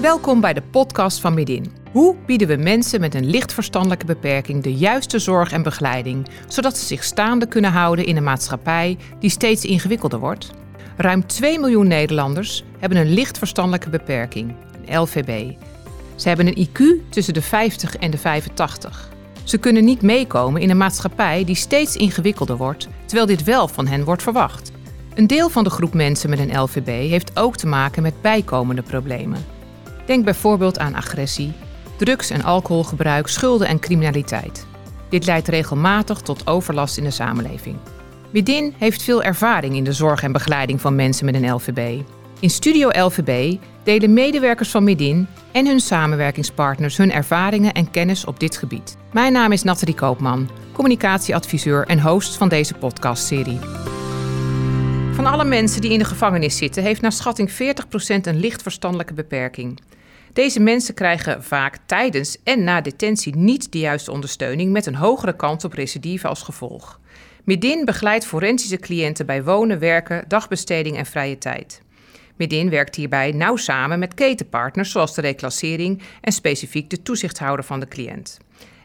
Welkom bij de podcast van Midin. Hoe bieden we mensen met een licht verstandelijke beperking de juiste zorg en begeleiding, zodat ze zich staande kunnen houden in een maatschappij die steeds ingewikkelder wordt? Ruim 2 miljoen Nederlanders hebben een licht verstandelijke beperking, een LVB. Ze hebben een IQ tussen de 50 en de 85. Ze kunnen niet meekomen in een maatschappij die steeds ingewikkelder wordt, terwijl dit wel van hen wordt verwacht. Een deel van de groep mensen met een LVB heeft ook te maken met bijkomende problemen. Denk bijvoorbeeld aan agressie, drugs- en alcoholgebruik, schulden en criminaliteit. Dit leidt regelmatig tot overlast in de samenleving. Midin heeft veel ervaring in de zorg en begeleiding van mensen met een LVB. In Studio LVB delen medewerkers van Midin en hun samenwerkingspartners hun ervaringen en kennis op dit gebied. Mijn naam is Nathalie Koopman, communicatieadviseur en host van deze podcastserie. Van alle mensen die in de gevangenis zitten, heeft naar schatting 40% een licht verstandelijke beperking. Deze mensen krijgen vaak tijdens en na detentie niet de juiste ondersteuning met een hogere kans op recidive als gevolg. Midin begeleidt forensische cliënten bij wonen, werken, dagbesteding en vrije tijd. Midin werkt hierbij nauw samen met ketenpartners zoals de reclassering en specifiek de toezichthouder van de cliënt.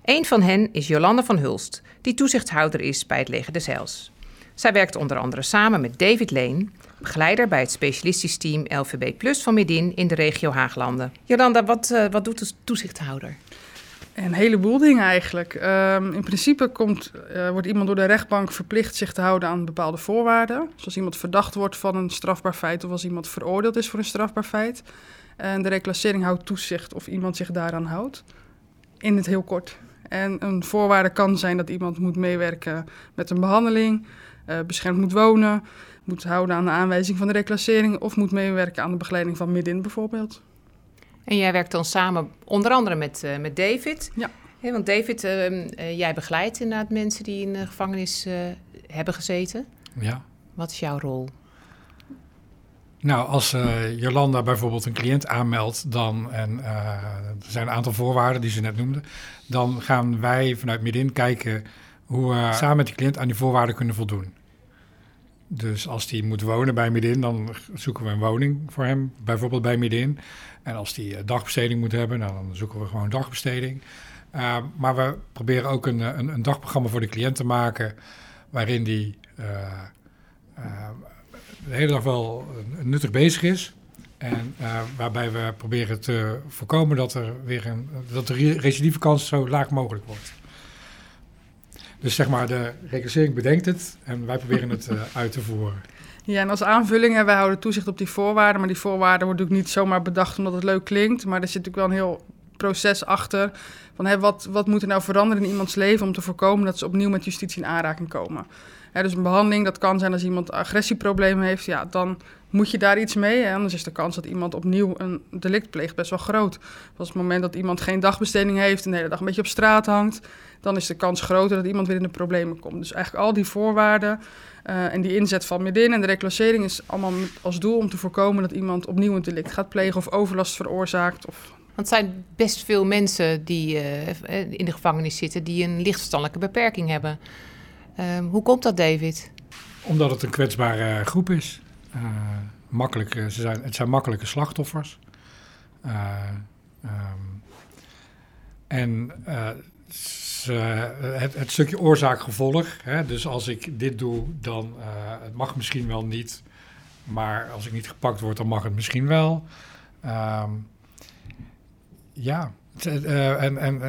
Een van hen is Jolanda van Hulst, die toezichthouder is bij het Leger des Heils. Zij werkt onder andere samen met David Leen, begeleider bij het specialistisch team LVB Plus van Midin in de regio Haaglanden. Jolanda, wat, uh, wat doet de toezichthouder? Een heleboel dingen eigenlijk. Um, in principe komt, uh, wordt iemand door de rechtbank verplicht zich te houden aan bepaalde voorwaarden. Zoals iemand verdacht wordt van een strafbaar feit of als iemand veroordeeld is voor een strafbaar feit. En de reclassering houdt toezicht of iemand zich daaraan houdt. In het heel kort. En een voorwaarde kan zijn dat iemand moet meewerken met een behandeling, uh, beschermd moet wonen, moet houden aan de aanwijzing van de reclassering of moet meewerken aan de begeleiding van midden bijvoorbeeld. En jij werkt dan samen onder andere met, uh, met David. Ja. want David, uh, uh, jij begeleidt inderdaad mensen die in de gevangenis hebben gezeten. Ja. Wat is jouw rol? Nou, als Jolanda bijvoorbeeld een cliënt aanmeldt, dan, en er zijn een aantal voorwaarden die ze net noemde, dan gaan wij vanuit Midin kijken hoe we samen met die cliënt aan die voorwaarden kunnen voldoen. Dus als die moet wonen bij Midin, dan zoeken we een woning voor hem, bijvoorbeeld bij Midin. En als die dagbesteding moet hebben, nou, dan zoeken we gewoon dagbesteding. Uh, maar we proberen ook een, een, een, dagprogramma voor de cliënt te maken, waarin die de hele dag wel nuttig bezig is. En waarbij we proberen te voorkomen dat, er weer een, dat de recidivekans zo laag mogelijk wordt. Dus zeg maar, de reclassering bedenkt het en wij proberen het uh, uit te voeren. Ja, en als aanvulling, wij houden toezicht op die voorwaarden. Maar die voorwaarden worden natuurlijk niet zomaar bedacht omdat het leuk klinkt. Maar er zit natuurlijk wel een heel proces achter. Van, wat, wat moet er nou veranderen in iemands leven om te voorkomen dat ze opnieuw met justitie in aanraking komen? Dus een behandeling, dat kan zijn als iemand agressieproblemen heeft. Ja, dan moet je daar iets mee. Hè? Anders is de kans dat iemand opnieuw een delict pleegt best wel groot. Als het moment dat iemand geen dagbesteding heeft en de hele dag een beetje op straat hangt, dan is de kans groter dat iemand weer in de problemen komt. Dus eigenlijk al die voorwaarden uh, en die inzet van midden en de reclassering is allemaal als doel om te voorkomen dat iemand opnieuw een delict gaat plegen of overlast veroorzaakt. Of... Want het zijn best veel mensen die uh, in de gevangenis zitten die een lichtverstandelijke beperking hebben. Uh, hoe komt dat, David? Omdat het een kwetsbare groep is. Uh, makkelijk, ze zijn, het zijn makkelijke slachtoffers. Um, en uh, het, het, stukje oorzaak-gevolg. Dus als ik dit doe, dan uh, het mag misschien wel niet. Maar als ik niet gepakt word, dan mag het misschien wel. Um, ja, uh, en, en,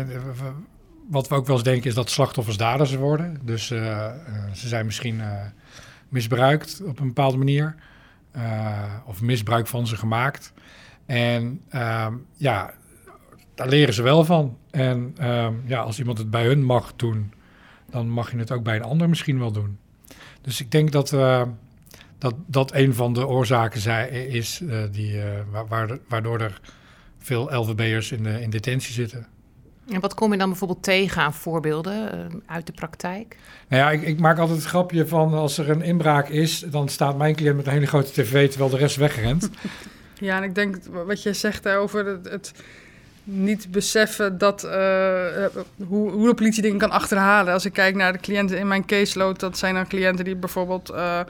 wat we ook wel eens denken is dat slachtoffers daders worden. Dus ze zijn misschien misbruikt op een bepaalde manier. of misbruik van ze gemaakt. En um, ja, daar leren ze wel van. En um, ja, als iemand het bij hun mag doen, dan mag je het ook bij een ander misschien wel doen. Dus ik denk dat uh, dat, dat een van de oorzaken zij, is uh, die, uh, waar, waardoor er veel LVB'ers in, in detentie zitten. En wat kom je dan bijvoorbeeld tegen aan voorbeelden uit de praktijk? Nou ja, ik, ik, maak altijd het grapje van als er een inbraak is, dan staat mijn cliënt met een hele grote tv terwijl de rest wegrent. Ja, en ik denk wat je zegt over het, het niet beseffen dat, uh, hoe, hoe de politie dingen kan achterhalen. Als ik kijk naar de cliënten in mijn caseload, dat zijn dan cliënten die bijvoorbeeld uh,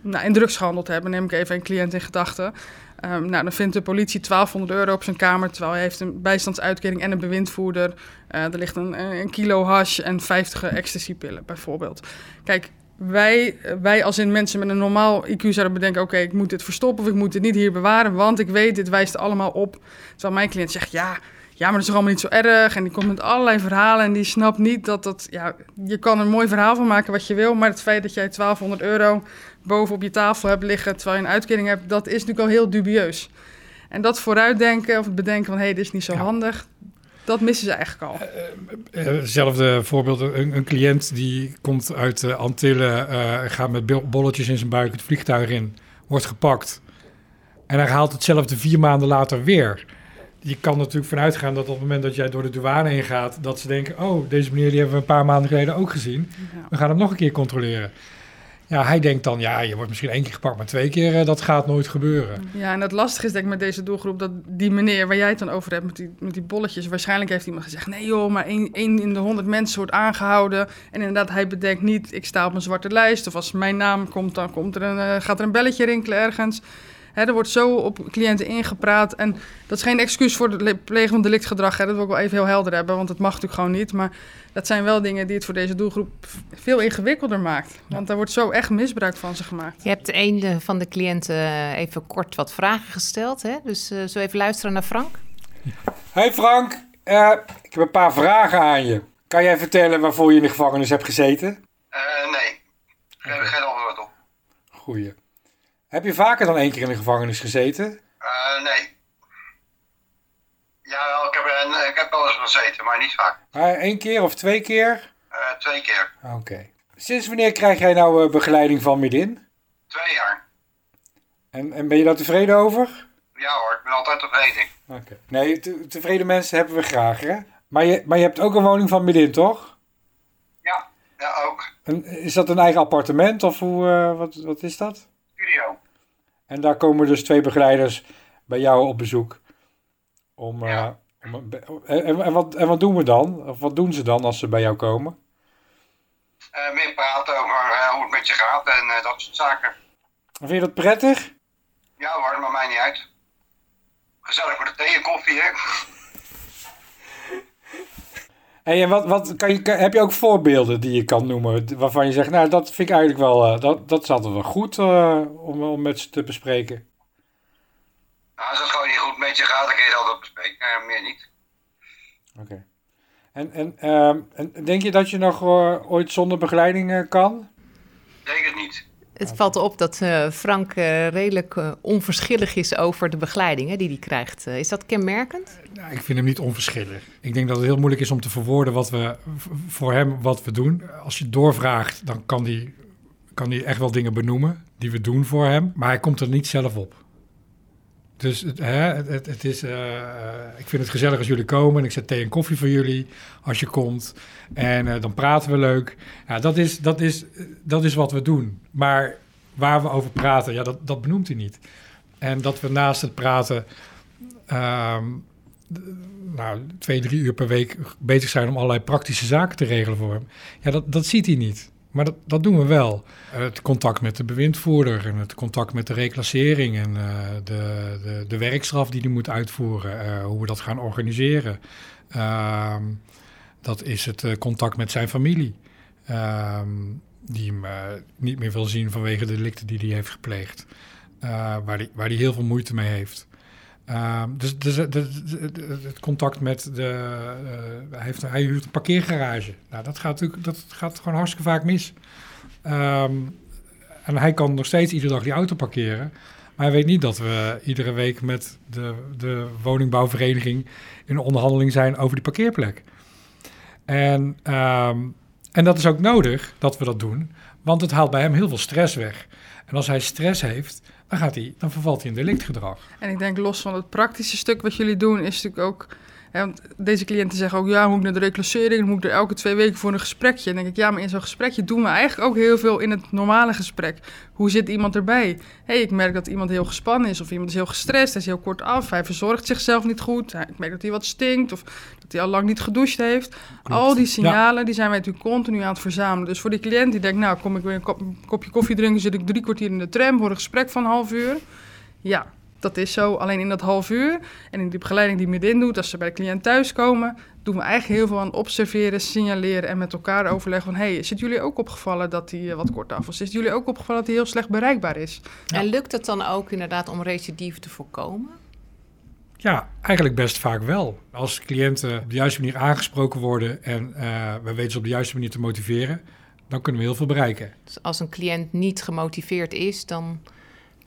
nou, in drugs gehandeld hebben. Neem ik even een cliënt in gedachten. Ehm, nou, dan vindt de politie 1200 euro op zijn kamer, terwijl hij heeft een bijstandsuitkering en een bewindvoerder. Er ligt een, een kilo hash en 50 ecstasy-pillen bijvoorbeeld. Kijk, wij, wij als in mensen met een normaal IQ zouden bedenken... oké, ik moet dit verstoppen of ik moet dit niet hier bewaren... want ik weet, dit wijst allemaal op. Terwijl mijn cliënt zegt, ja, ja, maar dat is allemaal niet zo erg. En die komt met allerlei verhalen en die snapt niet dat dat... Ja, je kan een mooi verhaal van maken wat je wil... maar het feit dat jij 1200 euro boven op je tafel hebt liggen... terwijl je een uitkering hebt, dat is natuurlijk al heel dubieus. En dat vooruitdenken of bedenken van... hé, hey, dit is niet zo handig... Dat missen ze eigenlijk al. Uh, hetzelfde voorbeeld, een, een, cliënt die komt uit de Antillen, uh, gaat met bolletjes in zijn buik het vliegtuig in, wordt gepakt. En hij haalt hetzelfde vier maanden later weer. Je kan natuurlijk vanuit gaan dat op het moment dat jij door de douane heen gaat, dat ze denken, oh, deze meneer die hebben we een paar maanden geleden ook gezien. We gaan hem nog een keer controleren. Ja, hij denkt dan, ja, je wordt misschien één keer gepakt, maar twee keer, uh, dat gaat nooit gebeuren. Ja, en het lastige is denk ik met deze doelgroep, dat die meneer waar jij het dan over hebt, met die, met die bolletjes, waarschijnlijk heeft iemand gezegd, nee joh, maar één, één in de honderd mensen wordt aangehouden. En inderdaad, hij bedenkt niet, ik sta op een zwarte lijst, of als mijn naam komt, dan komt er een, uh, gaat er een belletje rinkelen ergens er wordt zo op cliënten ingepraat. En dat is geen excuus voor het plegen van delictgedrag. Hè. Dat wil ik wel even heel helder hebben, want het mag natuurlijk gewoon niet. Maar dat zijn wel dingen die het voor deze doelgroep veel ingewikkelder maakt. Want daar wordt zo echt misbruik van ze gemaakt. Je hebt een van de cliënten eh, even kort wat vragen gesteld. Hè? Dus uh, zo even luisteren naar Frank. Hey Frank, uh, ik heb een paar vragen aan je. Kan jij vertellen waarvoor je in de gevangenis hebt gezeten? nee, ik heb geen antwoord op. Goeie. Heb je vaker dan één keer in de gevangenis gezeten? Uh, nee. Ja, ik heb, ik heb wel eens gezeten, maar niet vaak. Uh, Eén keer of twee keer? Uh, twee keer. Oké. Sinds wanneer krijg jij nou uh, begeleiding van Midin? Twee jaar. En, en ben je daar tevreden over? Ja hoor, ik ben altijd tevreden. Oké. Nee, te, tevreden mensen hebben we graag, hè? Maar je, maar je hebt ook een woning van Midin, toch? Ja, ja ook. En is dat een eigen appartement of hoe, wat, wat is dat? Studio. En daar komen dus twee begeleiders bij jou op bezoek. Om, ja. uh, om en, en, wat, en wat doen we dan? Of wat doen ze dan als ze bij jou komen? Uh, meer praten over uh, hoe het met je gaat en dat soort zaken. Vind je dat prettig? Ja hoor, maar mij niet uit. Gezellig voor de thee en koffie, hè? Hey, en wat, wat kan je, heb je ook voorbeelden die je kan noemen waarvan je zegt, nou dat vind ik eigenlijk wel, uh, dat, dat is altijd wel goed uh, om, om met ze te bespreken? Nou, als het gewoon niet goed met je gaat, dan kun je het altijd bespreken, uh, meer niet. Oké. Okay. En, en, ehm, en denk je dat je nog ooit zonder begeleiding kan? Denk het niet. Het valt op dat uh, Frank uh, redelijk uh, onverschillig is over de begeleiding hè, die hij krijgt. is dat kenmerkend? Nou, ik vind hem niet onverschillig. Ik denk dat het heel moeilijk is om te verwoorden wat we voor hem wat we doen. Als je doorvraagt, dan kan hij kan hij echt wel dingen benoemen die we doen voor hem. Maar hij komt er niet zelf op. Dus het, hè, het, het is, uh, ik vind het gezellig als jullie komen. En ik zet thee en koffie voor jullie als je komt. En uh, dan praten we leuk. Ja, dat, is, dat, is, dat is wat we doen. Maar waar we over praten, ja, dat, dat benoemt hij niet. En dat we naast het praten... Uh, nou, twee, drie uur per week bezig zijn om allerlei praktische zaken te regelen voor hem. Ja, dat, dat ziet hij niet. Maar dat, dat doen we wel. Het contact met de bewindvoerder en het contact met de reclassering en uh, de, de, de, werkstraf die hij moet uitvoeren, uh, hoe we dat gaan organiseren. Uh, dat is het contact met zijn familie, ehm, die hem niet meer wil zien vanwege de delicten die hij heeft gepleegd, waar hij waar die heel veel moeite mee heeft. Ehm, dus, dus het contact met de. Hij, heeft, hij huurt een parkeergarage. Nou, dat gaat natuurlijk dat gaat gewoon hartstikke vaak mis. Um, en hij kan nog steeds iedere dag die auto parkeren. Maar hij weet niet dat we iedere week met de, de woningbouwvereniging in onderhandeling zijn over die parkeerplek. En, um, en dat is ook nodig dat we dat doen, want het haalt bij hem heel veel stress weg. En als hij stress heeft, dan, gaat hij, dan vervalt hij in delictgedrag. En ik denk los van het praktische stuk wat jullie doen, is natuurlijk ook. Hè, want deze cliënten zeggen ook, ja, moet ik naar de reclassering, dan moet ik er elke twee weken voor een gesprekje. En dan denk ik, ja, maar in zo'n gesprekje doen we eigenlijk ook heel veel in het normale gesprek. Hoe zit iemand erbij? Hé, hey, ik merk dat iemand heel gespannen is, of iemand is heel gestrest, hij is heel kort af, hij verzorgt zichzelf niet goed, ik merk dat hij wat stinkt, of dat hij al lang niet gedoucht heeft. Klopt. Al die signalen, ja. die zijn wij natuurlijk continu aan het verzamelen. Dus voor die cliënt die denkt, nou, kom ik weer een, kop, een kopje koffie drinken, zit ik drie kwartier in de tram voor een gesprek van een half uur. Ja, Dat is zo. Alleen in dat half uur en in die begeleiding die midden doet, als ze bij de cliënt thuiskomen, doen we eigenlijk heel veel aan observeren, signaleren en met elkaar overleggen van... hé, hey, is het jullie ook opgevallen dat hij wat kort af was? Is het jullie ook opgevallen dat hij heel slecht bereikbaar is? En lukt het dan ook inderdaad om recidive te voorkomen? Ja, eigenlijk best vaak wel. Als cliënten op de juiste manier aangesproken worden en uh, we weten ze op de juiste manier te motiveren, dan kunnen we heel veel bereiken. Dus als een cliënt niet gemotiveerd is, dan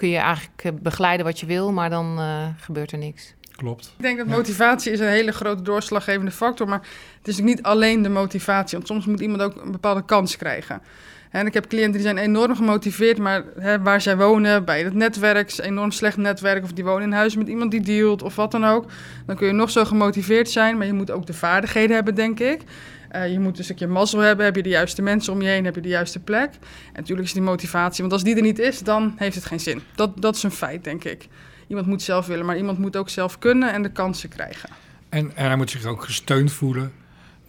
kun je eigenlijk begeleiden wat je wil, maar dan uh, gebeurt er niks. Klopt. Ik denk dat motivatie is een hele grote doorslaggevende factor, maar het is niet alleen de motivatie, want soms moet iemand ook een bepaalde kans krijgen. En ik heb cliënten die zijn enorm gemotiveerd, maar hè, waar zij wonen, bij het netwerk, enorm slecht netwerk, of die wonen in huis met iemand die dealt of wat dan ook. Dan kun je nog zo gemotiveerd zijn, maar je moet ook de vaardigheden hebben, denk ik. Uh, je moet een stukje mazzel hebben, heb je de juiste mensen om je heen, heb je de juiste plek. En natuurlijk is die motivatie, want als die er niet is, dan heeft het geen zin. Dat, dat is een feit, denk ik. Iemand moet zelf willen, maar iemand moet ook zelf kunnen en de kansen krijgen. En, en hij moet zich ook gesteund voelen.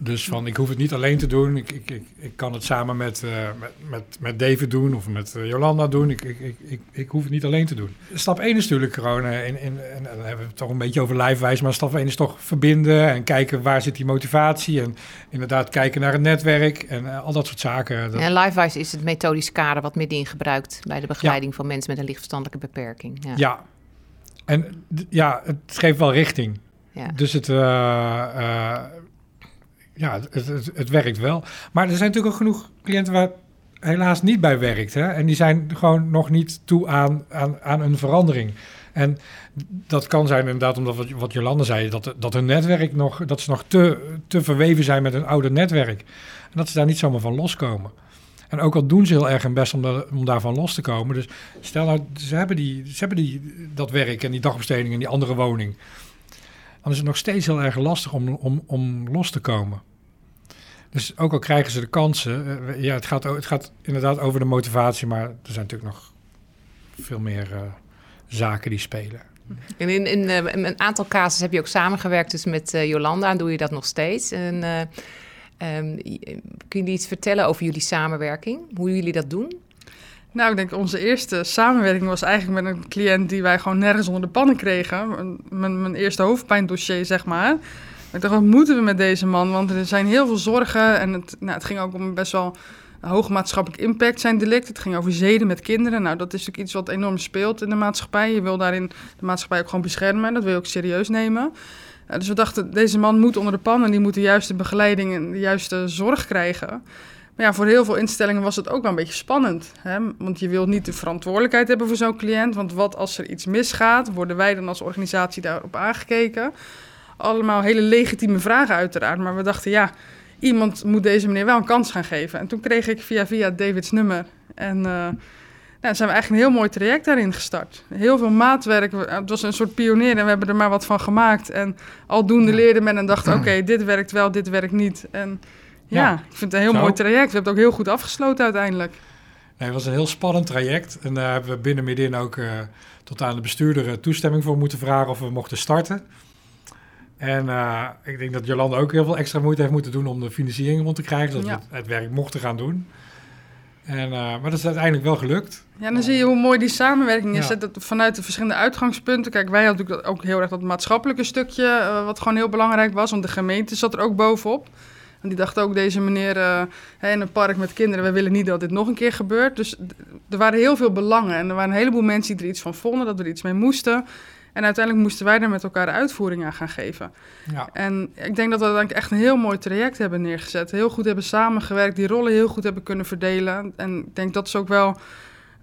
Dus van, ik hoef het niet alleen te doen. Ik, ik, ik, ik kan het samen met, uh, met, met, met David doen of met uh, Jolanda doen. Ik, ik, ik, ik, ik hoef het niet alleen te doen. Stap 1 is natuurlijk gewoon, uh, in, in, en dan hebben we het toch een beetje over lijfwijs, maar stap 1 is toch verbinden en kijken waar zit die motivatie. En inderdaad kijken naar het netwerk en al dat soort zaken. Dat... En lijfwijs is het methodisch kader wat midden gebruikt bij de begeleiding ja. van mensen met een lichtverstandelijke beperking. Ja, ja. en ja, het geeft wel richting. Ja. Dus het ja, het, het, werkt wel. Maar er zijn natuurlijk ook genoeg cliënten waar helaas niet bij werkt. Hè? En die zijn gewoon nog niet toe aan, aan, aan een verandering. En dat kan zijn inderdaad omdat wat, wat Jolande zei, dat, dat hun netwerk nog, dat ze nog te, te verweven zijn met hun oude netwerk. En dat ze daar niet zomaar van loskomen. En ook al doen ze heel erg hun best om, de, om daarvan los te komen. Dus stel nou, ze hebben, die, ze hebben die, dat werk en die dagbesteding en die andere woning dan is het nog steeds heel erg lastig om, om, om los te komen. Dus ook al krijgen ze de kansen, uh, ja, het gaat, het gaat inderdaad over de motivatie, maar er zijn natuurlijk nog veel meer uh, zaken die spelen. En in, in, uh, in, een aantal casus heb je ook samengewerkt dus met Jolanda en doe je dat nog steeds. En, um, kun je iets vertellen over jullie samenwerking, hoe jullie dat doen? Nou, ik denk onze eerste samenwerking was eigenlijk met een cliënt die wij gewoon nergens onder de pannen kregen. Mijn, mijn eerste hoofdpijndossier, zeg maar. Ik dacht, wat moeten we met deze man? Want er zijn heel veel zorgen en het, nou, het ging ook om best wel hoge maatschappelijk impact zijn delict. Het ging over zeden met kinderen. Nou, dat is natuurlijk iets wat enorm speelt in de maatschappij. Je wil daarin de maatschappij ook gewoon beschermen. Dat wil je ook serieus nemen. Uh, dus we dachten, deze man moet onder de pan en die moet de juiste begeleiding en de juiste zorg krijgen. Maar ja, voor heel veel instellingen was het ook wel een beetje spannend. Hè? Want je wilt niet de verantwoordelijkheid hebben voor zo'n cliënt. Want wat als er iets misgaat, worden wij dan als organisatie daarop aangekeken? Allemaal hele legitieme vragen uiteraard. Maar we dachten, ja, iemand moet deze meneer wel een kans gaan geven. En toen kreeg ik via via Davids nummer. En uh, nou, zijn we eigenlijk een heel mooi traject daarin gestart. Heel veel maatwerk. Het was een soort pionier en we hebben er maar wat van gemaakt. En aldoende leerde men en dacht, oké, dit werkt wel, dit werkt niet. En ja, ik vind het een heel Zo. mooi traject. We hebben het ook heel goed afgesloten uiteindelijk. Nee, het was een heel spannend traject. En daar hebben we binnen midden ook uh, tot aan de bestuurder toestemming voor moeten vragen of we mochten starten. En uh, ik denk dat Jolanda ook heel veel extra moeite heeft moeten doen om de financiering rond te krijgen, zodat ja. we het, werk mochten gaan doen. En, uh, maar dat is uiteindelijk wel gelukt. Ja, dan zie je hoe mooi die samenwerking is. Ja. Dat vanuit de verschillende uitgangspunten. Kijk, wij hadden natuurlijk ook heel erg dat maatschappelijke stukje, uh, wat gewoon heel belangrijk was. Want de gemeente zat er ook bovenop. En die dacht ook, deze meneer uh, in een park met kinderen, we willen niet dat dit nog een keer gebeurt. Dus er waren heel veel belangen. En er waren een heleboel mensen die er iets van vonden, dat we er iets mee moesten. En uiteindelijk moesten wij er met elkaar de uitvoering aan gaan geven. Ja. En ik denk dat we uiteindelijk echt een heel mooi traject hebben neergezet. Heel goed hebben samengewerkt, die rollen heel goed hebben kunnen verdelen. En ik denk dat is ook wel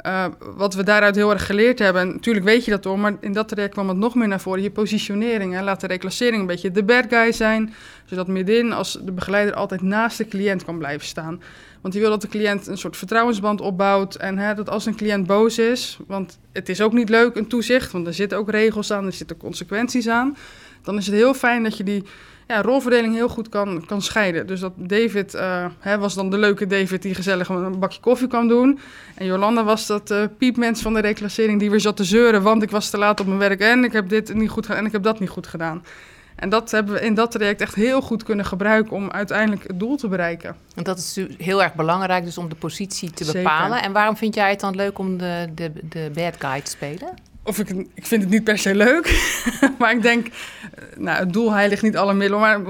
uh, wat we daaruit heel erg geleerd hebben. En natuurlijk weet je dat hoor, maar in dat traject kwam het nog meer naar voren. Je positionering. Laat de reclassering een beetje de bad guy zijn. Zodat midden als de begeleider altijd naast de cliënt kan blijven staan. Want je wil dat de cliënt een soort vertrouwensband opbouwt. En hè, dat als een cliënt boos is, want het is ook niet leuk, een toezicht, want er zitten ook regels aan, er zitten consequenties aan. Dan is het heel fijn dat je die ja, rolverdeling heel goed kan, kan scheiden. Dus dat David uh, hè, was dan de leuke David die gezellig een bakje koffie kwam doen. En Jolanda was dat uh, piepmens van de reclassering die weer zat te zeuren, want ik was te laat op mijn werk en ik heb dit niet goed gedaan en ik heb dat niet goed gedaan. En dat hebben we in dat traject echt heel goed kunnen gebruiken om uiteindelijk het doel te bereiken. En dat is heel erg belangrijk, dus om de positie te bepalen. En waarom vind jij het dan leuk om de, de, de bad guy te spelen? Of ik, ik vind het niet per se leuk. maar ik denk, eh, nou, het doel heiligt niet alle middelen. Maar,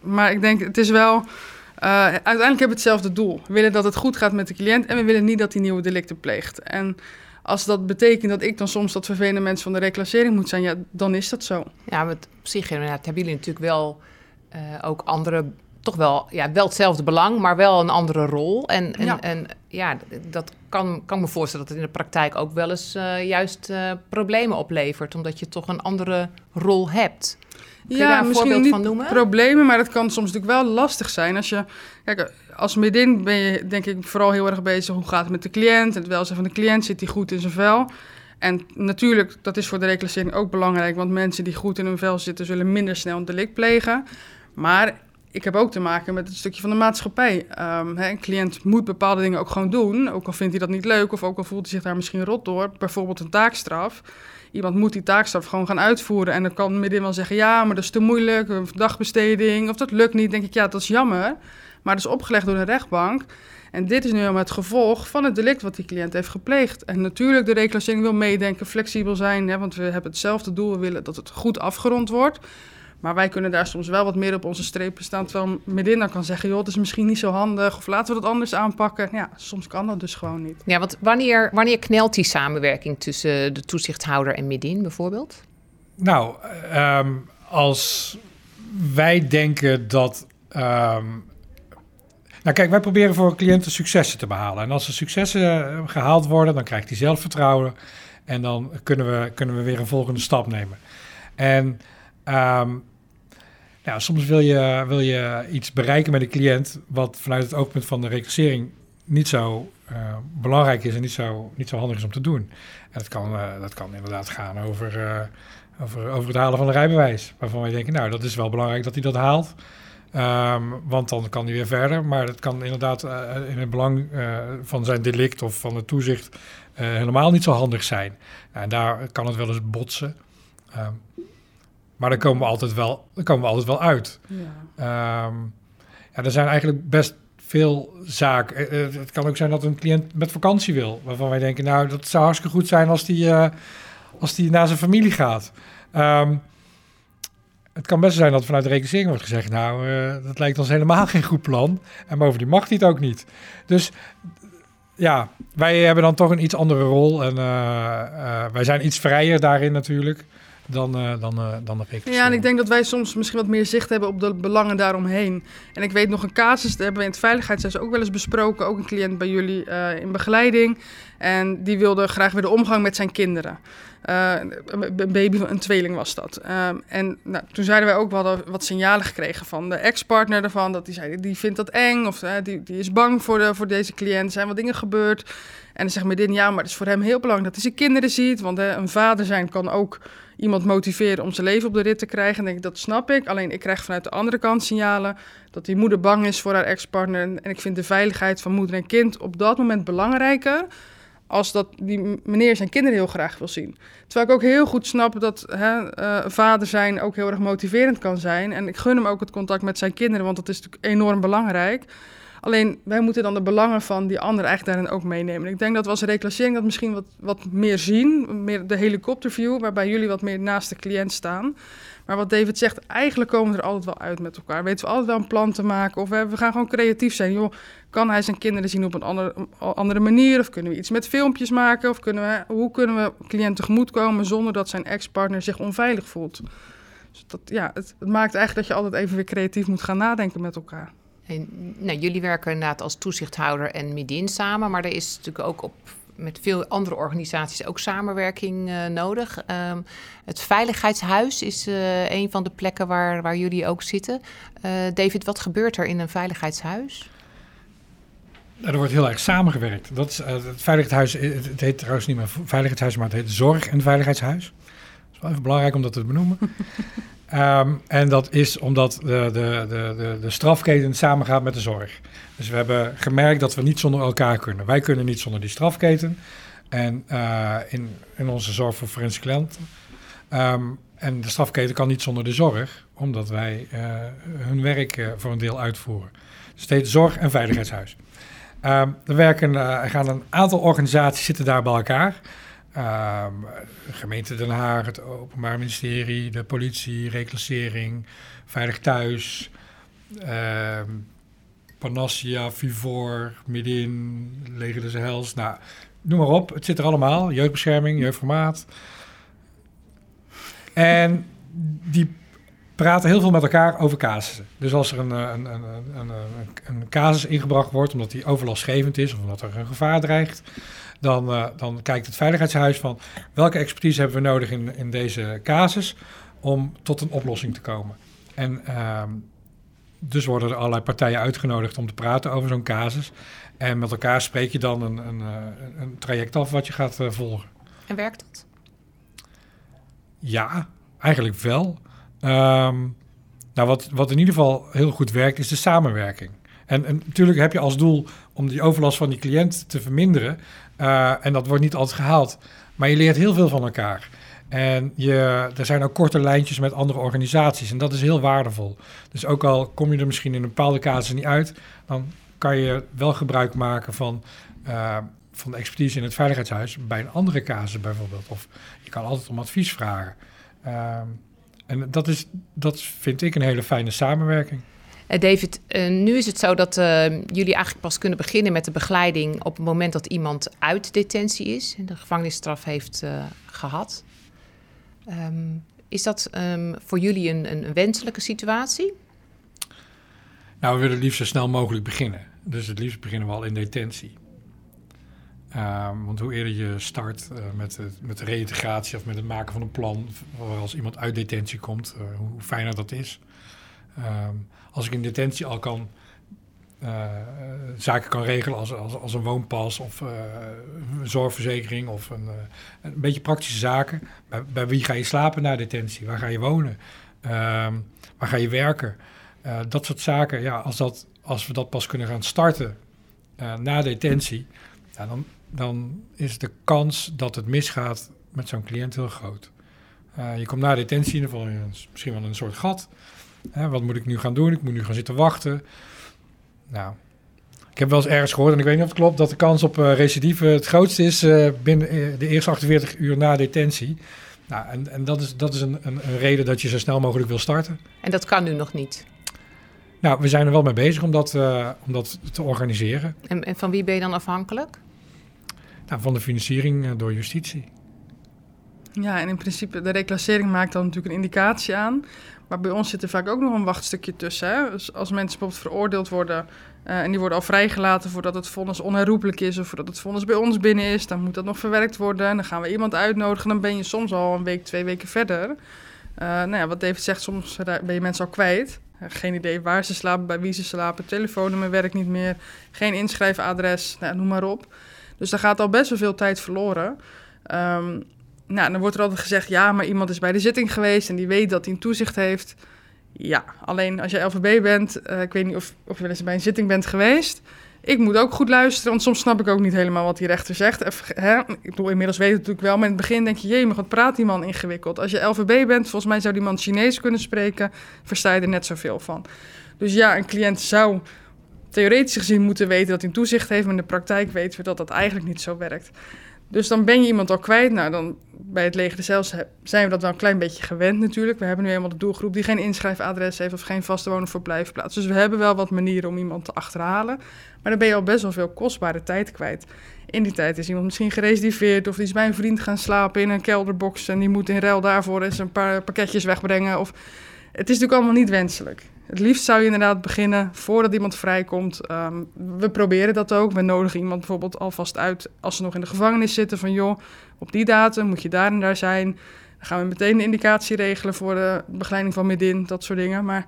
maar ik denk, het is wel. Uh, uiteindelijk hebben we hetzelfde doel. We willen dat het goed gaat met de cliënt en we willen niet dat hij nieuwe delicten pleegt. En als dat betekent dat ik dan soms dat vervelende mens van de reclassering moet zijn, ja, dan is dat zo. Ja, met op zich inderdaad hebben jullie natuurlijk wel ook andere toch wel, ja, wel hetzelfde belang, maar wel een andere rol. En, en, ja. en ja, dat kan, kan me voorstellen dat het in de praktijk ook wel eens uh, juist uh, problemen oplevert, omdat je toch een andere rol hebt. Kun ja, een misschien niet van noemen? problemen, maar het kan soms natuurlijk wel lastig zijn. Als je, kijk, als midin ben je denk ik vooral heel erg bezig hoe gaat het met de cliënt, het welzijn van de cliënt, zit hij goed in zijn vel. En natuurlijk, dat is voor de reclassering ook belangrijk, want mensen die goed in hun vel zitten, zullen minder snel een delict plegen. Maar ik heb ook te maken met het stukje van de maatschappij. Um, hè, een cliënt moet bepaalde dingen ook gewoon doen, ook al vindt hij dat niet leuk of ook al voelt hij zich daar misschien rot door. Bijvoorbeeld een taakstraf. Iemand moet die taakstraf gewoon gaan uitvoeren en dan kan midden wel zeggen, ja, maar dat is te moeilijk, een dagbesteding of dat lukt niet. denk ik, ja, dat is jammer, maar dat is opgelegd door een rechtbank. En dit is nu helemaal het gevolg van het delict wat die cliënt heeft gepleegd. En natuurlijk, de reclassering wil meedenken, flexibel zijn, hè, want we hebben hetzelfde doel, we willen dat het goed afgerond wordt. Maar wij kunnen daar soms wel wat meer op onze strepen staan. Terwijl midin dan kan zeggen, joh, het is misschien niet zo handig. Of laten we dat anders aanpakken. Ja, soms kan dat dus gewoon niet. Ja, want wanneer, wanneer knelt die samenwerking tussen de toezichthouder en midin bijvoorbeeld? Nou, um, als wij denken dat... Um, nou kijk, wij proberen voor cliënten successen te behalen. En als er successen eh, gehaald worden, dan krijgt hij zelfvertrouwen. En dan kunnen we, kunnen we weer een volgende stap nemen. En... Um, ja, soms wil je, wil je iets bereiken met een cliënt wat vanuit het oogpunt van de reclassering niet zo uh, belangrijk is en niet zo, niet zo handig is om te doen. En dat kan, uh, dat kan inderdaad gaan over, uh, over, over het halen van een rijbewijs. Waarvan wij denken, nou, dat is wel belangrijk dat hij dat haalt. Um, want dan kan hij weer verder. Maar dat kan inderdaad in het belang van zijn delict of van het toezicht helemaal niet zo handig zijn. Nou, en daar kan het wel eens botsen. Um, maar dan komen we altijd wel, dan komen we altijd wel uit. Ja. Um, ja, er zijn eigenlijk best veel zaken. Eh, eh, het kan ook zijn dat een cliënt met vakantie wil. Waarvan wij denken, nou, dat zou hartstikke goed zijn als die, uh, als die naar zijn familie gaat. Um, het kan best zijn dat vanuit de rekening wordt gezegd, nou, uh, dat lijkt ons helemaal geen goed plan. En bovendien mag hij het ook niet. Dus ja, wij hebben dan toch een iets andere rol. En uh, wij zijn iets vrijer daarin natuurlijk dan, uh, dan, uh, dan de reclassering. Ja, en ik denk dat wij soms misschien wat meer zicht hebben op de belangen daaromheen. En ik weet nog een casus, dat hebben we in het veiligheidshuis ook wel eens besproken. Ook een cliënt bij jullie uh, in begeleiding. En die wilde graag weer de omgang met zijn kinderen. een baby, een tweeling was dat. Um, en nou, toen zeiden wij ook, we hadden wat signalen gekregen van de ex-partner ervan. Dat die zei, die vindt dat eng of die, die is bang voor, de, voor deze cliënt. Er zijn wat dingen gebeurd. En dan zegt Medin, ja, maar het is voor hem heel belangrijk dat hij zijn kinderen ziet. Want een vader zijn kan ook iemand motiveren om zijn leven op de rit te krijgen. En denk ik, dat snap ik. Alleen ik krijg vanuit de andere kant signalen dat die moeder bang is voor haar ex-partner. En ik vind de veiligheid van moeder en kind op dat moment belangrijker als dat die meneer zijn kinderen heel graag wil zien. Terwijl ik ook heel goed snap dat hè, uh, vader zijn ook heel erg motiverend kan zijn. En ik gun hem ook het contact met zijn kinderen, want dat is natuurlijk enorm belangrijk. Alleen wij moeten dan de belangen van die ander eigenlijk daarin ook meenemen. Ik denk dat we als reclassering dat misschien wat, wat meer zien, meer de helikopterview, waarbij jullie wat meer naast de cliënt staan. Maar wat David zegt, eigenlijk komen we er altijd wel uit met elkaar. Weten we altijd wel een plan te maken of we, we gaan gewoon creatief zijn. Joh, kan hij zijn kinderen zien op een andere, andere manier? Of kunnen we iets met filmpjes maken? Of kunnen we, hoe kunnen we cliënt tegemoetkomen zonder dat zijn ex-partner zich onveilig voelt? Dus dat, ja, het, het maakt eigenlijk dat je altijd even weer creatief moet gaan nadenken met elkaar. En, nou, jullie werken inderdaad als toezichthouder en Midin samen, maar er is natuurlijk ook op met veel andere organisaties ook samenwerking uh, nodig. Um, het Veiligheidshuis is uh, een van de plekken waar, waar jullie ook zitten. Uh, David, wat gebeurt er in een veiligheidshuis? Er wordt heel erg samengewerkt. Dat is, het Veiligheidshuis, het heet trouwens niet meer Veiligheidshuis, maar het heet Zorg- en Veiligheidshuis. Dat is wel even belangrijk om dat te benoemen. Um, en dat is omdat de, de, de, de, strafketen samengaat met de zorg. Dus we hebben gemerkt dat we niet zonder elkaar kunnen. Wij kunnen niet zonder die strafketen. En uh, in, in onze zorg voor forensische klanten. Um, en de strafketen kan niet zonder de zorg, omdat wij uh, hun werk uh, voor een deel uitvoeren. Dus het heet Zorg- en Veiligheidshuis. Um, er, werken, er gaan een aantal organisaties zitten daar bij elkaar. Ehm, gemeente Den Haag, het Openbaar Ministerie, de politie, reclassering, Veilig Thuis, ehm, Panassia, Vivor, Midin, Leger des Hels. Nou, noem maar op. Het zit er allemaal. Jeugdbescherming, jeugdformaat. En die praten heel veel met elkaar over casussen. Dus als er een, een, een, een, een casus ingebracht wordt omdat die overlastgevend is of omdat er een gevaar dreigt, dan, uh, dan kijkt het Veiligheidshuis van welke expertise hebben we nodig in, in deze casus om tot een oplossing te komen. En uh, dus worden er allerlei partijen uitgenodigd om te praten over zo'n casus. En met elkaar spreek je dan een, een, een traject af wat je gaat uh, volgen. En werkt dat? Ja, eigenlijk wel. Um, nou, wat, wat in ieder geval heel goed werkt, is de samenwerking. En, en, natuurlijk heb je als doel om die overlast van die cliënt te verminderen. Uh, en dat wordt niet altijd gehaald. Maar je leert heel veel van elkaar. En je, er zijn ook korte lijntjes met andere organisaties. En dat is heel waardevol. Dus ook al kom je er misschien in een bepaalde casus niet uit, dan kan je wel gebruik maken van, uh, van de expertise in het Veiligheidshuis bij een andere casus bijvoorbeeld. Of je kan altijd om advies vragen. Uh, en dat, is, dat vind ik een hele fijne samenwerking. Uh, David, uh, nu is het zo dat uh, jullie eigenlijk pas kunnen beginnen met de begeleiding op het moment dat iemand uit detentie is en de gevangenisstraf heeft gehad. Um, is dat um, voor jullie een, een, wenselijke situatie? Nou, we willen liefst zo snel mogelijk beginnen. Dus het liefst beginnen we al in detentie. Um, want hoe eerder je start met, de, met de reïntegratie of met het maken van een plan, als iemand uit detentie komt, hoe fijner dat is. Um, als ik in detentie al kan uh, zaken kan regelen als, als, als een woonpas of een zorgverzekering of een, een beetje praktische zaken. Bij, bij, wie ga je slapen na detentie? Waar ga je wonen? Um, waar ga je werken? dat soort zaken, ja, als, dat, als we dat pas kunnen gaan starten na detentie, ja, dan, dan is de kans dat het misgaat met zo'n cliënt heel groot. Je komt na detentie, dan val je misschien wel in een soort gat. Hè, wat moet ik nu gaan doen? Ik moet nu gaan zitten wachten. Nou, ik heb wel eens ergens gehoord, en ik weet niet of het klopt, dat de kans op uh, recidive het grootste is uh, binnen de eerste 48 uur na detentie. Nou, en, en dat is, dat is een, een, een, reden dat je zo snel mogelijk wil starten. En dat kan nu nog niet? Nou, we zijn er wel mee bezig om dat, om dat te organiseren. En, en van wie ben je dan afhankelijk? Nou, van de financiering uh, door justitie. Ja, en in principe, de reclassering maakt dan natuurlijk een indicatie aan. Maar bij ons zit er vaak ook nog een wachtstukje tussen. Hè? Dus als mensen bijvoorbeeld veroordeeld worden uh, en die worden al vrijgelaten voordat het vonnis onherroepelijk is of voordat het vonnis bij ons binnen is, dan moet dat nog verwerkt worden. En dan gaan we iemand uitnodigen, dan ben je soms al een week, twee weken verder. Uh, nou ja, wat David zegt, soms ben je mensen al kwijt. Geen idee waar ze slapen, bij wie ze slapen, telefoonnummer werkt niet meer, geen inschrijfadres, nou, noem maar op. Dus daar gaat al best wel veel tijd verloren. Um, nou, dan wordt er altijd gezegd, ja, maar iemand is bij de zitting geweest en die weet dat hij een toezicht heeft. Ja, alleen als je LVB bent, uh, ik weet niet of, of je wel eens bij een zitting bent geweest. Ik moet ook goed luisteren, want soms snap ik ook niet helemaal wat die rechter zegt. Even, hè? Ik bedoel, inmiddels weet het natuurlijk wel, maar in het begin denk je, jee, maar wat praat die man ingewikkeld. Als je LVB bent, volgens mij zou die man Chinees kunnen spreken, versta je er net zoveel van. Dus ja, een cliënt zou theoretisch gezien moeten weten dat hij een toezicht heeft, maar in de praktijk weten we dat dat eigenlijk niet zo werkt. Dus dan ben je iemand al kwijt. Nou, dan bij het leger zelfs zijn we dat wel een klein beetje gewend natuurlijk. We hebben nu eenmaal de doelgroep die geen inschrijfadres heeft of geen vaste of verblijfplaats. Dus we hebben wel wat manieren om iemand te achterhalen. Maar dan ben je al best wel veel kostbare tijd kwijt. In die tijd is iemand misschien gerecidiveerd of die is bij een vriend gaan slapen in een kelderbox en die moet in ruil daarvoor eens een paar pakketjes wegbrengen. Of... Het is natuurlijk allemaal niet wenselijk. Het liefst zou je inderdaad beginnen voordat iemand vrijkomt. Um, we proberen dat ook. We nodigen iemand bijvoorbeeld alvast uit als ze nog in de gevangenis zitten. Van joh, op die datum moet je daar en daar zijn. Dan gaan we meteen de indicatie regelen voor de begeleiding van midin, dat soort dingen. Maar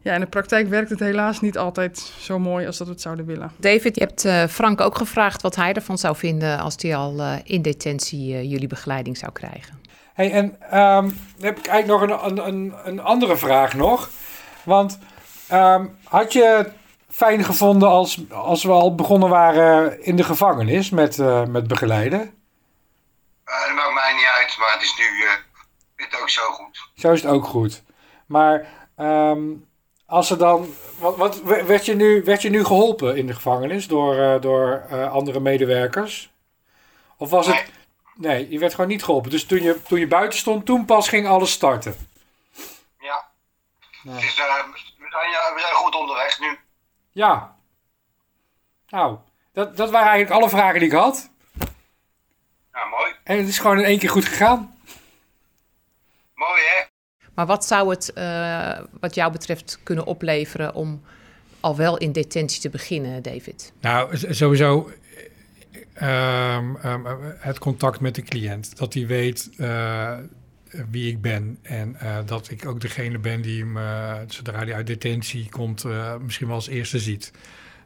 ja, in de praktijk werkt het helaas niet altijd zo mooi als dat we het zouden willen. David, je hebt uh, Frank ook gevraagd wat hij ervan zou vinden als hij al uh, in detentie uh, jullie begeleiding zou krijgen. Hey, en um, dan heb ik eigenlijk nog een, een, een andere vraag nog. Want um, had je het fijn gevonden als, als we al begonnen waren in de gevangenis met, uh, met begeleiden? Uh, dat maakt mij niet uit, maar het is nu uh, het ook zo goed. Zo is het ook goed. Maar um, als er dan. Wat, wat, werd, je nu, werd je nu geholpen in de gevangenis door, door andere medewerkers? Of was nee. het. Nee, je werd gewoon niet geholpen. Dus toen je, toen je buiten stond, toen pas ging alles starten. Ja. Het is, eh, we, zijn, ja, we zijn goed onderweg nu. Ja. Nou, dat, dat waren eigenlijk alle vragen die ik had. Ja, mooi. En het is gewoon in één keer goed gegaan. Mooi, hè? Maar wat zou het, eh, wat jou betreft, kunnen opleveren om al wel in detentie te beginnen, David? Nou, sowieso ehm, ehm, het contact met de cliënt. Dat hij weet eh, wie ik ben. En eh, dat ik ook degene ben die hem, zodra hij uit detentie komt, eh, misschien wel als eerste ziet.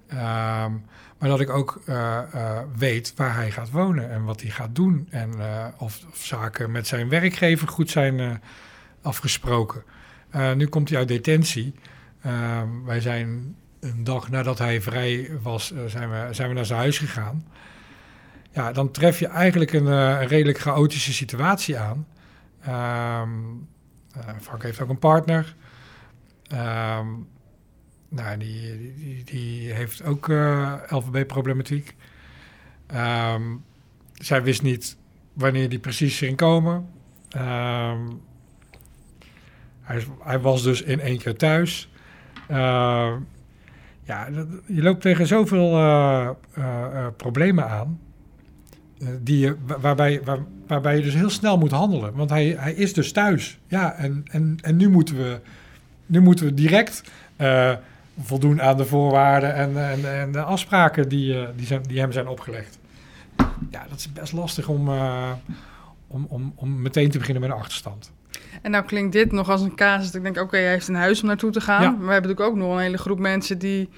Ehm, maar dat ik ook eh, weet waar hij gaat wonen en wat hij gaat doen. En of, of zaken met zijn werkgever goed zijn afgesproken. Nu komt hij uit detentie. Ehm, wij zijn een dag nadat hij vrij was, zijn, we, zijn we naar zijn huis gegaan. Ja, dan tref je eigenlijk een redelijk chaotische situatie aan. Eh, Frank heeft ook een partner. Ehm, nou, die, die, die heeft ook eh LVB-problematiek. Ehm, zij wist niet wanneer die precies ging komen. Hij, hij was dus in één keer thuis. Ja, dat- je loopt tegen zoveel eh, problemen aan. die je, wa- waarbij, waar- waarbij je dus heel snel moet handelen. Want hij, hij is dus thuis. Ja, en, en, en nu, moeten we, nu moeten we direct eh, voldoen aan de voorwaarden en, en, en de afspraken die, eh, die, zijn, die hem zijn opgelegd. Ja, dat is best lastig om, eh, om, om, om meteen te beginnen met een achterstand. En nou klinkt dit nog als een casus dat ik denk, oké, hij heeft een huis om naartoe te gaan. Ja. Maar we hebben natuurlijk ook nog een hele groep mensen die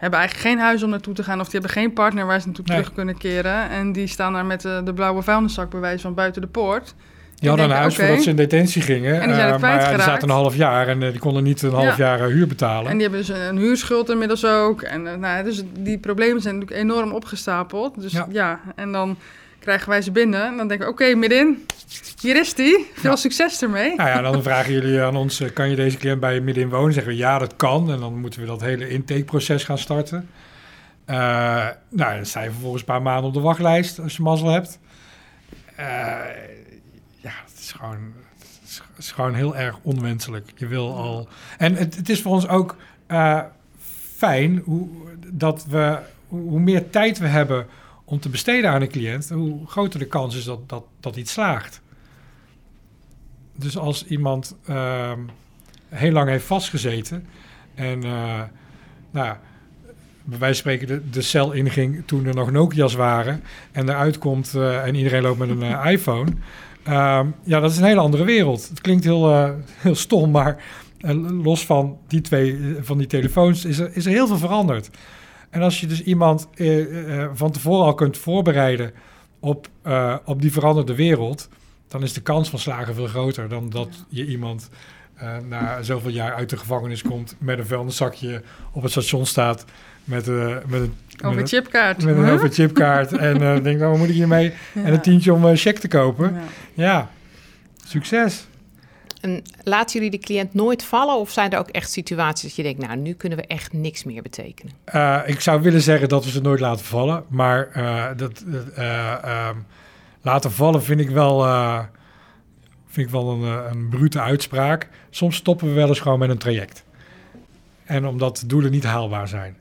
hebben eigenlijk geen huis om naartoe te gaan. Of die hebben geen partner waar ze naartoe Nee. terug kunnen keren. En die staan daar met de, de blauwe vuilniszak bij wijze van buiten de poort. Die hadden een huis oké. voordat ze in detentie gingen. En die zijn eh, maar ja, die zaten een half jaar en eh, die konden niet een half Ja. jaar eh, huur betalen. En die hebben dus een, een huurschuld inmiddels ook. En eh, nou, dus die problemen zijn natuurlijk enorm opgestapeld. Dus ja, Ja. en dan krijgen wij ze binnen. En dan denken we, oké, midden, hier is die. Veel Ja. succes ermee. Nou ja, dan vragen jullie aan ons, eh, kan je deze cliënt bij je midden in wonen? Zeggen we ja, dat kan. En dan moeten we dat hele intakeproces gaan starten. Eh, nou, dan sta je vervolgens een paar maanden op de wachtlijst als je mazzel hebt. Eh, ja, het is gewoon, het is, gewoon heel erg onwenselijk. Je wil al... En het, het is voor ons ook fijn hoe, dat we, hoe meer tijd we hebben om te besteden aan een cliënt, hoe groter de kans is dat, dat, dat iets slaagt. Dus als iemand ehm, heel lang heeft vastgezeten en eh, nou, bij wijze van spreken de, de cel inging toen er nog Nokia's waren en eruit komt eh, en iedereen loopt met een eh, iPhone. Ehm, ja, dat is een hele andere wereld. Het klinkt heel, heel stom, maar los van die twee van die telefoons is er, is er heel veel veranderd. En als je dus iemand eh, eh, van tevoren al kunt voorbereiden op, eh, op die veranderde wereld, dan is de kans van slagen veel groter dan dat je iemand eh, na zoveel jaar uit de gevangenis komt met een vuilniszakje op het station staat met, eh met een Over met, chipkaart. een- met een Huh? overchipkaart en eh denkt, nou, wat moet ik hiermee? En een tientje om een cheque te kopen. Ja. Ja, succes. En laten jullie de cliënt nooit vallen? Of zijn er ook echt situaties dat je denkt, nou, nu kunnen we echt niks meer betekenen? Eh, ik zou willen zeggen dat we ze nooit laten vallen. Maar eh, dat, eh, ehm, laten vallen vind ik wel, vind ik wel een, een brute uitspraak. Soms stoppen we wel eens gewoon met een traject. En omdat doelen niet haalbaar zijn.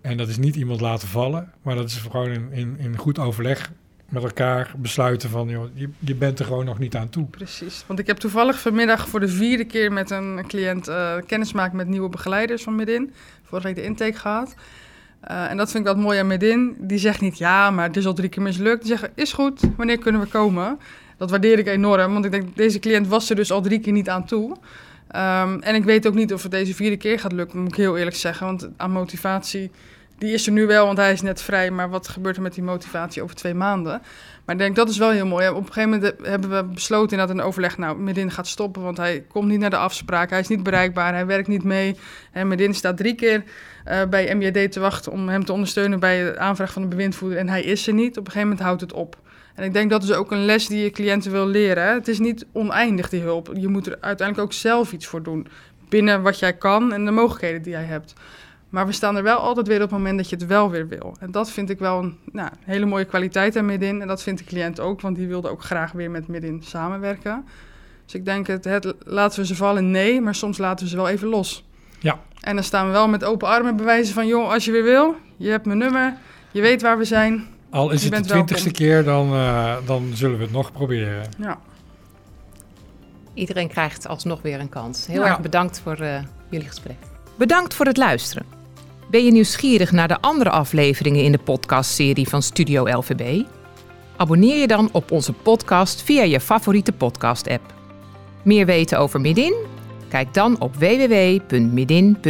En dat is niet iemand laten vallen. Maar dat is gewoon in, in goed overleg met elkaar besluiten van... Joh, je, je bent er gewoon nog niet aan toe. Precies. Want ik heb toevallig vanmiddag voor de vierde keer met een cliënt eh kennis met nieuwe begeleiders van Midin. Vorige week de intake gehad. Eh, en dat vind ik wat mooi aan Midin. Die zegt niet ja, maar het is al drie keer mislukt. Die zeggen is goed, wanneer kunnen we komen? Dat waardeer ik enorm, want ik denk deze cliënt was er dus al drie keer niet aan toe. Ehm, en ik weet ook niet of het deze vierde keer gaat lukken, moet ik heel eerlijk zeggen. Want aan motivatie, die is er nu wel, want hij is net vrij. Maar wat gebeurt er met die motivatie over twee maanden? Maar ik denk, dat is wel heel mooi. Op een gegeven moment hebben we besloten inderdaad een overleg... nou, Medin gaat stoppen, want hij komt niet naar de afspraak. Hij is niet bereikbaar, hij werkt niet mee. En Medin staat drie keer eh, bij MJD te wachten... om hem te ondersteunen bij de aanvraag van de bewindvoerder. En hij is er niet. Op een gegeven moment houdt het op. En ik denk dat is ook een les die je cliënten wil leren. Het is niet oneindig, die hulp. Je moet er uiteindelijk ook zelf iets voor doen. Binnen wat jij kan en de mogelijkheden die jij hebt. Maar we staan er wel altijd weer op het moment dat je het wel weer wil. En dat vind ik wel een nou, hele mooie kwaliteit aan Midin. En dat vindt de cliënt ook, want die wilde ook graag weer met Midin samenwerken. Dus ik denk, het, het, laten we ze vallen? Nee, maar soms laten we ze wel even los. Ja. En dan staan we wel met open armen bewijzen van... joh, als je weer wil, je hebt mijn nummer, je weet waar we zijn. Al is het de twintigste welkom. keer, dan, eh, dan zullen we het nog proberen. Ja. Iedereen krijgt alsnog weer een kans. Heel Ja. erg bedankt voor eh, jullie gesprek. Bedankt voor het luisteren. Ben je nieuwsgierig naar de andere afleveringen in de podcastserie van Studio LVB? Abonneer je dan op onze podcast via je favoriete podcast-app. Meer weten over Midin? Kijk dan op www.midin.nl.